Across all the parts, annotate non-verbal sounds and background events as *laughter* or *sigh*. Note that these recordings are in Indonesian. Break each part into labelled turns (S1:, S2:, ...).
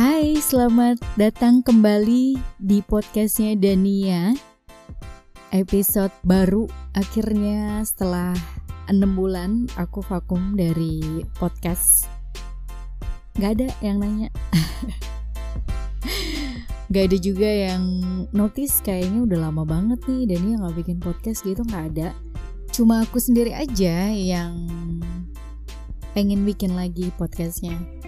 S1: Hai, selamat datang kembali di podcastnya Dania. Episode baru akhirnya setelah 6 bulan aku vakum dari podcast. Gak ada yang nanya. *laughs* Gak ada juga yang notice kayaknya udah lama banget nih Dania gak bikin podcast gitu gak ada. Cuma aku sendiri aja yang pengen bikin lagi podcastnya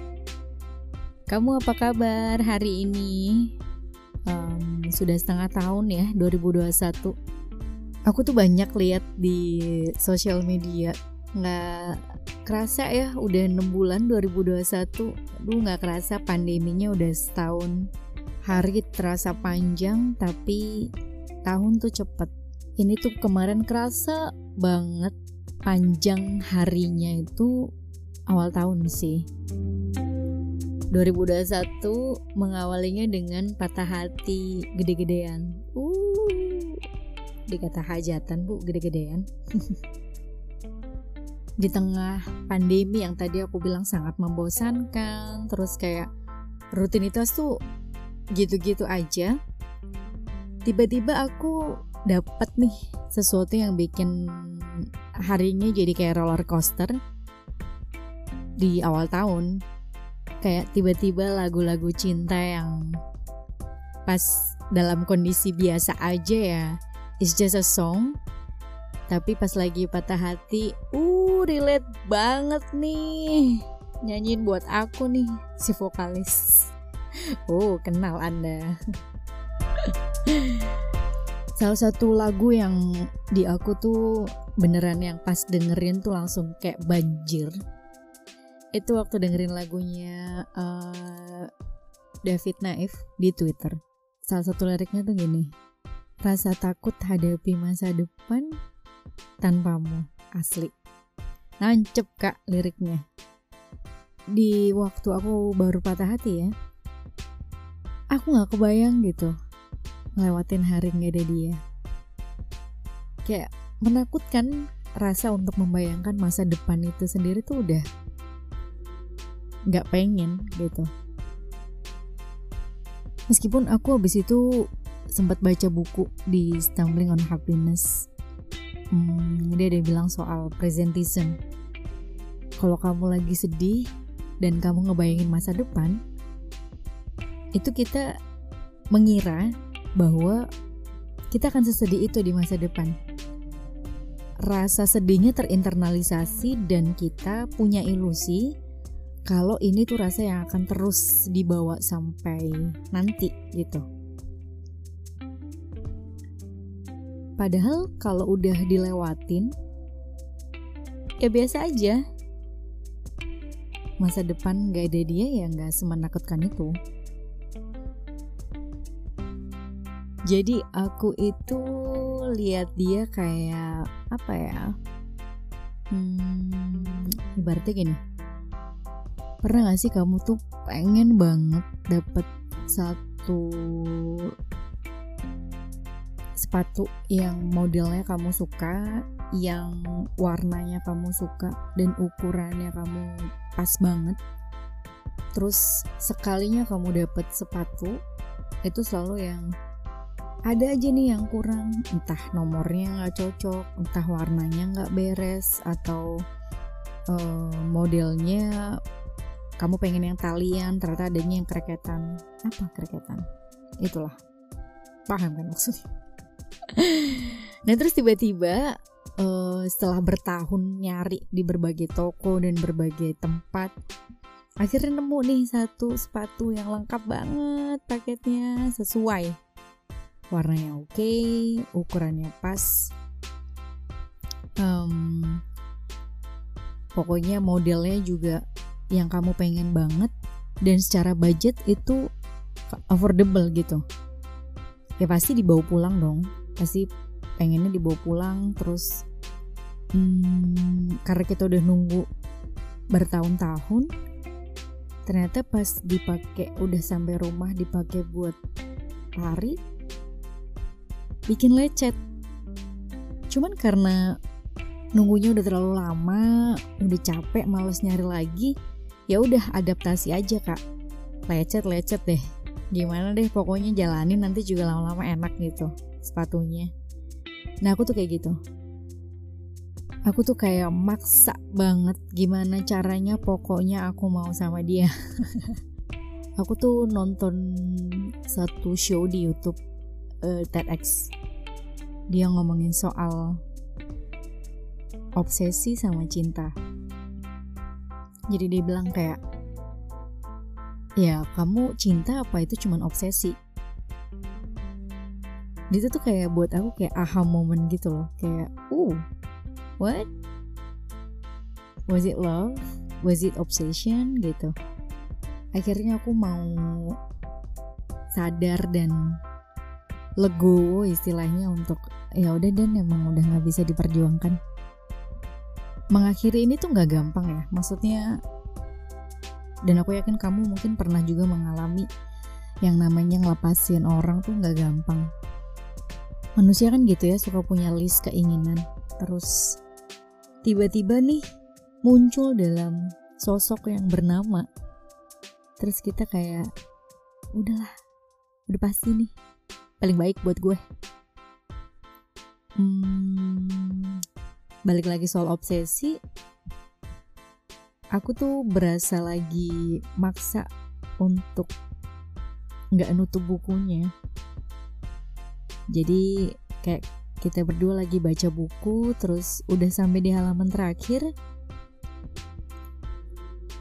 S1: kamu apa kabar hari ini? Um, sudah setengah tahun ya 2021. Aku tuh banyak lihat di sosial media. Nggak kerasa ya udah 6 bulan 2021 Duh nggak kerasa pandeminya udah setahun. Hari terasa panjang tapi tahun tuh cepet. Ini tuh kemarin kerasa banget panjang harinya itu awal tahun sih 2021 mengawalinya dengan patah hati gede-gedean. Uh, dikata hajatan bu, gede-gedean. *laughs* Di tengah pandemi yang tadi aku bilang sangat membosankan, terus kayak rutinitas tuh gitu-gitu aja. Tiba-tiba aku dapat nih sesuatu yang bikin harinya jadi kayak roller coaster di awal tahun kayak tiba-tiba lagu-lagu cinta yang pas dalam kondisi biasa aja ya. It's just a song. Tapi pas lagi patah hati uh relate banget nih. Nyanyiin buat aku nih si vokalis. Oh kenal anda. *laughs* Salah satu lagu yang di aku tuh beneran yang pas dengerin tuh langsung kayak banjir itu waktu dengerin lagunya uh, David Naif di Twitter. Salah satu liriknya tuh gini. Rasa takut hadapi masa depan tanpamu asli. Nancep kak liriknya. Di waktu aku baru patah hati ya. Aku gak kebayang gitu. Ngelewatin hari gak ada dia. Kayak menakutkan rasa untuk membayangkan masa depan itu sendiri tuh udah nggak pengen gitu. Meskipun aku habis itu sempat baca buku di Stumbling on Happiness. Hmm, dia ada bilang soal presentism. Kalau kamu lagi sedih dan kamu ngebayangin masa depan itu kita mengira bahwa kita akan sesedih itu di masa depan. Rasa sedihnya terinternalisasi dan kita punya ilusi kalau ini tuh rasa yang akan terus dibawa sampai nanti gitu. Padahal kalau udah dilewatin, ya biasa aja. Masa depan gak ada dia ya gak semenakutkan itu. Jadi aku itu lihat dia kayak apa ya? Hmm, ibaratnya gini pernah gak sih kamu tuh pengen banget dapet satu sepatu yang modelnya kamu suka, yang warnanya kamu suka dan ukurannya kamu pas banget. Terus sekalinya kamu dapet sepatu, itu selalu yang ada aja nih yang kurang, entah nomornya nggak cocok, entah warnanya nggak beres atau uh, modelnya kamu pengen yang talian ternyata adanya yang kereketan. Apa kereketan? Itulah. Paham kan maksudnya? *laughs* Nah terus tiba-tiba uh, setelah bertahun nyari di berbagai toko dan berbagai tempat akhirnya nemu nih satu sepatu yang lengkap banget paketnya sesuai. Warnanya oke okay, ukurannya pas. Um, pokoknya modelnya juga yang kamu pengen banget dan secara budget itu affordable gitu. Ya pasti dibawa pulang dong. Pasti pengennya dibawa pulang terus hmm, karena kita udah nunggu bertahun-tahun ternyata pas dipakai udah sampai rumah dipakai buat lari bikin lecet. Cuman karena nunggunya udah terlalu lama udah capek males nyari lagi ya udah adaptasi aja kak. Lecet lecet deh. Gimana deh pokoknya jalanin nanti juga lama-lama enak gitu sepatunya. Nah aku tuh kayak gitu. Aku tuh kayak maksa banget gimana caranya pokoknya aku mau sama dia. *laughs* Aku tuh nonton satu show di YouTube uh, TEDx. Dia ngomongin soal obsesi sama cinta jadi dia bilang kayak ya kamu cinta apa itu cuman obsesi? Itu tuh kayak buat aku kayak aha moment gitu loh. Kayak uh what? Was it love? Was it obsession? Gitu. Akhirnya aku mau sadar dan legowo istilahnya untuk ya udah dan emang udah nggak bisa diperjuangkan mengakhiri ini tuh nggak gampang ya. Maksudnya dan aku yakin kamu mungkin pernah juga mengalami yang namanya ngelepasin orang tuh nggak gampang. Manusia kan gitu ya suka punya list keinginan. Terus tiba-tiba nih muncul dalam sosok yang bernama. Terus kita kayak udahlah udah pasti nih paling baik buat gue. Hmm, balik lagi soal obsesi. Aku tuh berasa lagi maksa untuk nggak nutup bukunya. Jadi kayak kita berdua lagi baca buku terus udah sampai di halaman terakhir.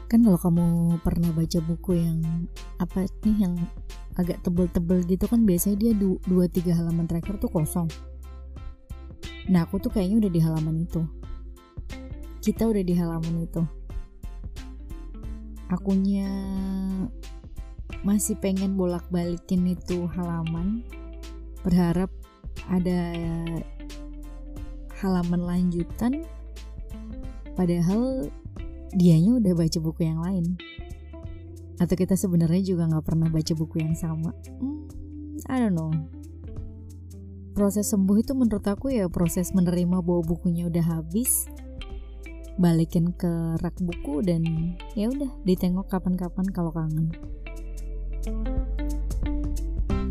S1: Kan kalau kamu pernah baca buku yang apa nih yang agak tebel-tebel gitu kan biasanya dia dua tiga halaman terakhir tuh kosong nah aku tuh kayaknya udah di halaman itu. Kita udah di halaman itu. Akunya masih pengen bolak-balikin itu halaman berharap ada halaman lanjutan padahal dianya udah baca buku yang lain. Atau kita sebenarnya juga nggak pernah baca buku yang sama. Hmm, I don't know proses sembuh itu menurut aku ya proses menerima bahwa bukunya udah habis balikin ke rak buku dan ya udah ditengok kapan-kapan kalau kangen.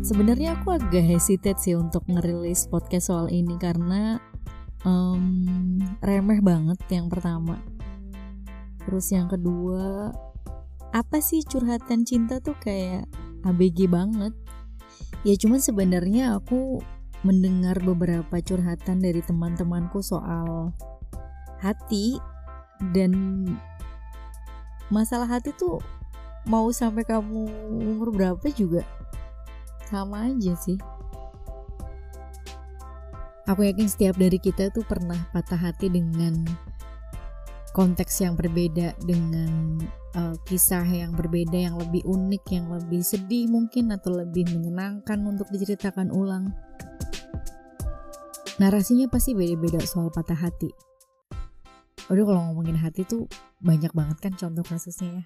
S1: Sebenarnya aku agak hesitate sih untuk ngerilis podcast soal ini karena um, remeh banget yang pertama. Terus yang kedua, apa sih curhatan cinta tuh kayak ABG banget. Ya cuman sebenarnya aku mendengar beberapa curhatan dari teman-temanku soal hati dan masalah hati tuh mau sampai kamu umur berapa juga sama aja sih. Aku yakin setiap dari kita tuh pernah patah hati dengan konteks yang berbeda dengan uh, kisah yang berbeda yang lebih unik yang lebih sedih mungkin atau lebih menyenangkan untuk diceritakan ulang narasinya pasti beda-beda soal patah hati Udah kalau ngomongin hati tuh banyak banget kan contoh kasusnya ya.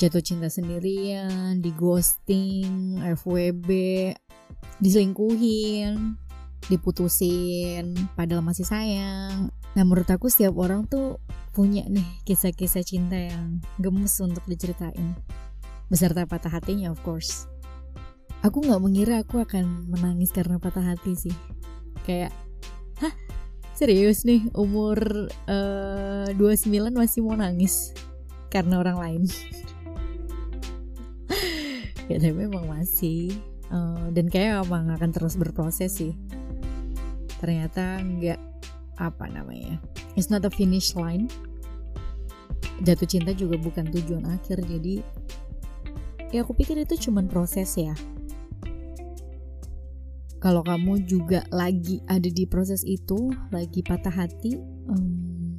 S1: Jatuh cinta sendirian, di ghosting, FWB, diselingkuhin, diputusin, padahal masih sayang. Nah menurut aku setiap orang tuh punya nih kisah-kisah cinta yang gemes untuk diceritain. Beserta patah hatinya of course. Aku gak mengira aku akan menangis karena patah hati sih. Kayak, serius nih umur uh, eh, 29 masih mau nangis karena orang lain. *laughs* Ya tapi memang masih. Uh, dan kayak emang akan terus berproses sih. Ternyata nggak apa namanya it's not a finish line. Jatuh cinta juga bukan tujuan akhir jadi ya aku pikir itu cuman proses ya kalau kamu juga lagi ada di proses itu, lagi patah hati, um,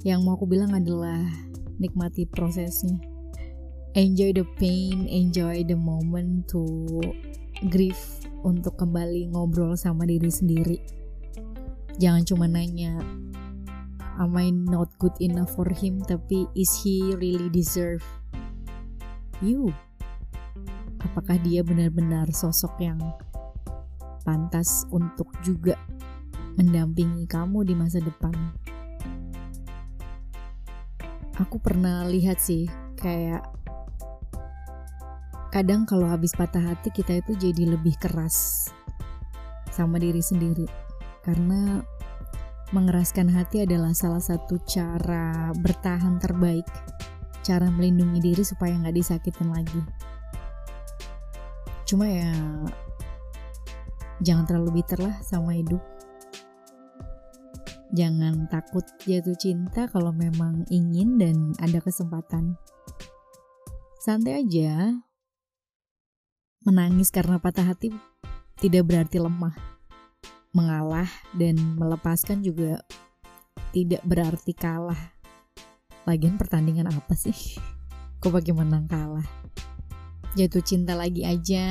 S1: yang mau aku bilang adalah nikmati prosesnya. Enjoy the pain, enjoy the moment to grieve untuk kembali ngobrol sama diri sendiri. Jangan cuma nanya, am I not good enough for him? Tapi is he really deserve you? Apakah dia benar-benar sosok yang pantas untuk juga mendampingi kamu di masa depan. Aku pernah lihat sih kayak kadang kalau habis patah hati kita itu jadi lebih keras sama diri sendiri karena mengeraskan hati adalah salah satu cara bertahan terbaik cara melindungi diri supaya nggak disakitin lagi cuma ya jangan terlalu bitter lah sama hidup jangan takut jatuh cinta kalau memang ingin dan ada kesempatan santai aja Menangis karena patah hati tidak berarti lemah. Mengalah dan melepaskan juga tidak berarti kalah. Lagian pertandingan apa sih? *laughs* Kok pakai menang kalah? Jatuh cinta lagi aja,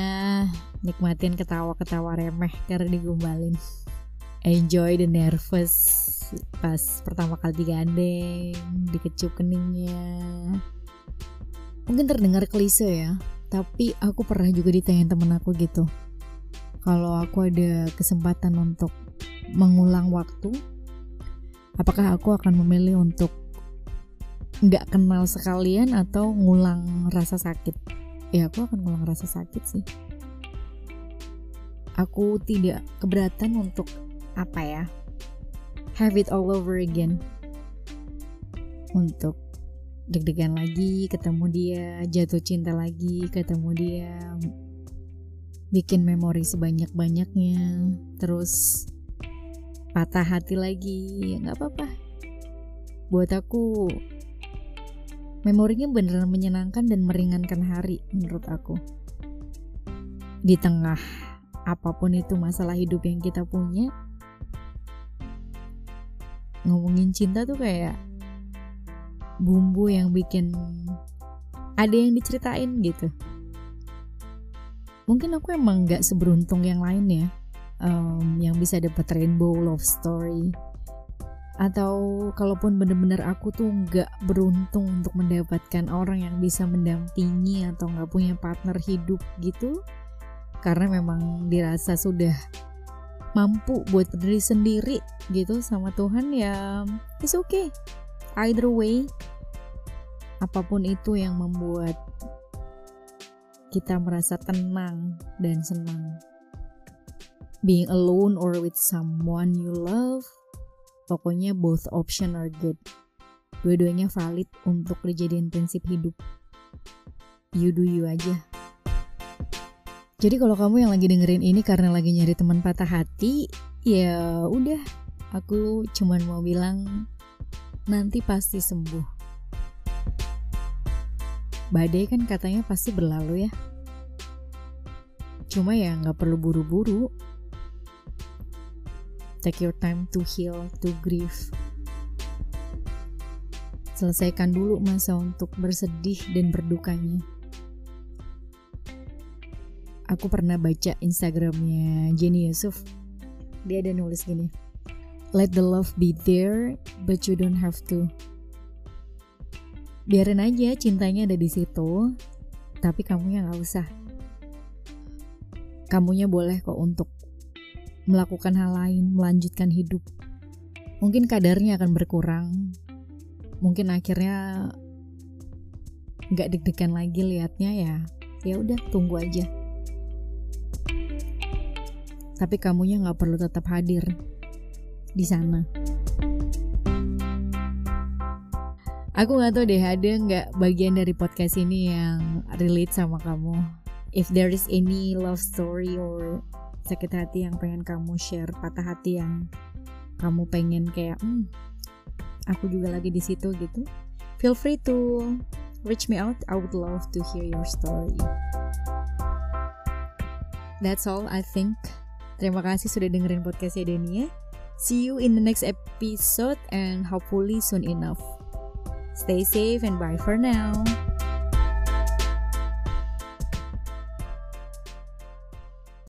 S1: nikmatin ketawa-ketawa remeh karena digombalin. Enjoy the nervous pas pertama kali digandeng, dikecup keningnya. Mungkin terdengar klise ya, tapi aku pernah juga ditanya temen aku gitu kalau aku ada kesempatan untuk mengulang waktu apakah aku akan memilih untuk nggak kenal sekalian atau ngulang rasa sakit ya aku akan ngulang rasa sakit sih. Aku tidak keberatan untuk apa ya have it all over again. Untuk deg-degan lagi ketemu dia jatuh cinta lagi ketemu dia bikin memori sebanyak-banyaknya terus patah hati lagi ya nggak apa-apa. Buat aku memorinya beneran menyenangkan dan meringankan hari menurut aku. Di tengah apa pun itu masalah hidup yang kita punya ngomongin cinta tuh kayak bumbu yang bikin ada yang diceritain gitu. Mungkin aku emang nggak seberuntung yang lain ya um, yang bisa dapat rainbow love story atau kalaupun bener-bener aku tuh nggak beruntung untuk mendapatkan orang yang bisa mendampingi atau nggak punya partner hidup gitu karena memang dirasa sudah mampu buat berdiri sendiri gitu sama Tuhan ya it's okay. Either way apa pun itu yang membuat kita merasa tenang dan senang. Being alone or with someone you love pokoknya both option are good dua-duanya valid untuk dijadiin prinsip hidup you do you aja jadi kalau kamu yang lagi dengerin ini karena lagi nyari teman patah hati ya udah aku cuman mau bilang nanti pasti sembuh. Badai kan katanya pasti berlalu ya. Cuma ya nggak perlu buru-buru. Take your time to heal, to grieve. Selesaikan dulu masa untuk bersedih dan berdukanya. Aku pernah baca Instagramnya Jenny Yusuf. Dia ada nulis gini let the love be there but you don't have to biarin aja cintanya ada di situ tapi kamu yang nggak usah kamunya boleh kok untuk melakukan hal lain melanjutkan hidup mungkin kadarnya akan berkurang mungkin akhirnya nggak deg-degan lagi liatnya ya ya udah tunggu aja tapi kamunya nggak perlu tetap hadir di sana. Aku gak tahu deh ada nggak bagian dari podcast ini yang relate sama kamu. If there is any love story or sakit hati yang pengen kamu share, patah hati yang kamu pengen kayak, hmm, aku juga lagi di situ gitu. Feel free to reach me out. I would love to hear your story. That's all I think. Terima kasih sudah dengerin podcastnya Dania. See you in the next episode and hopefully soon enough. Stay safe and bye for now.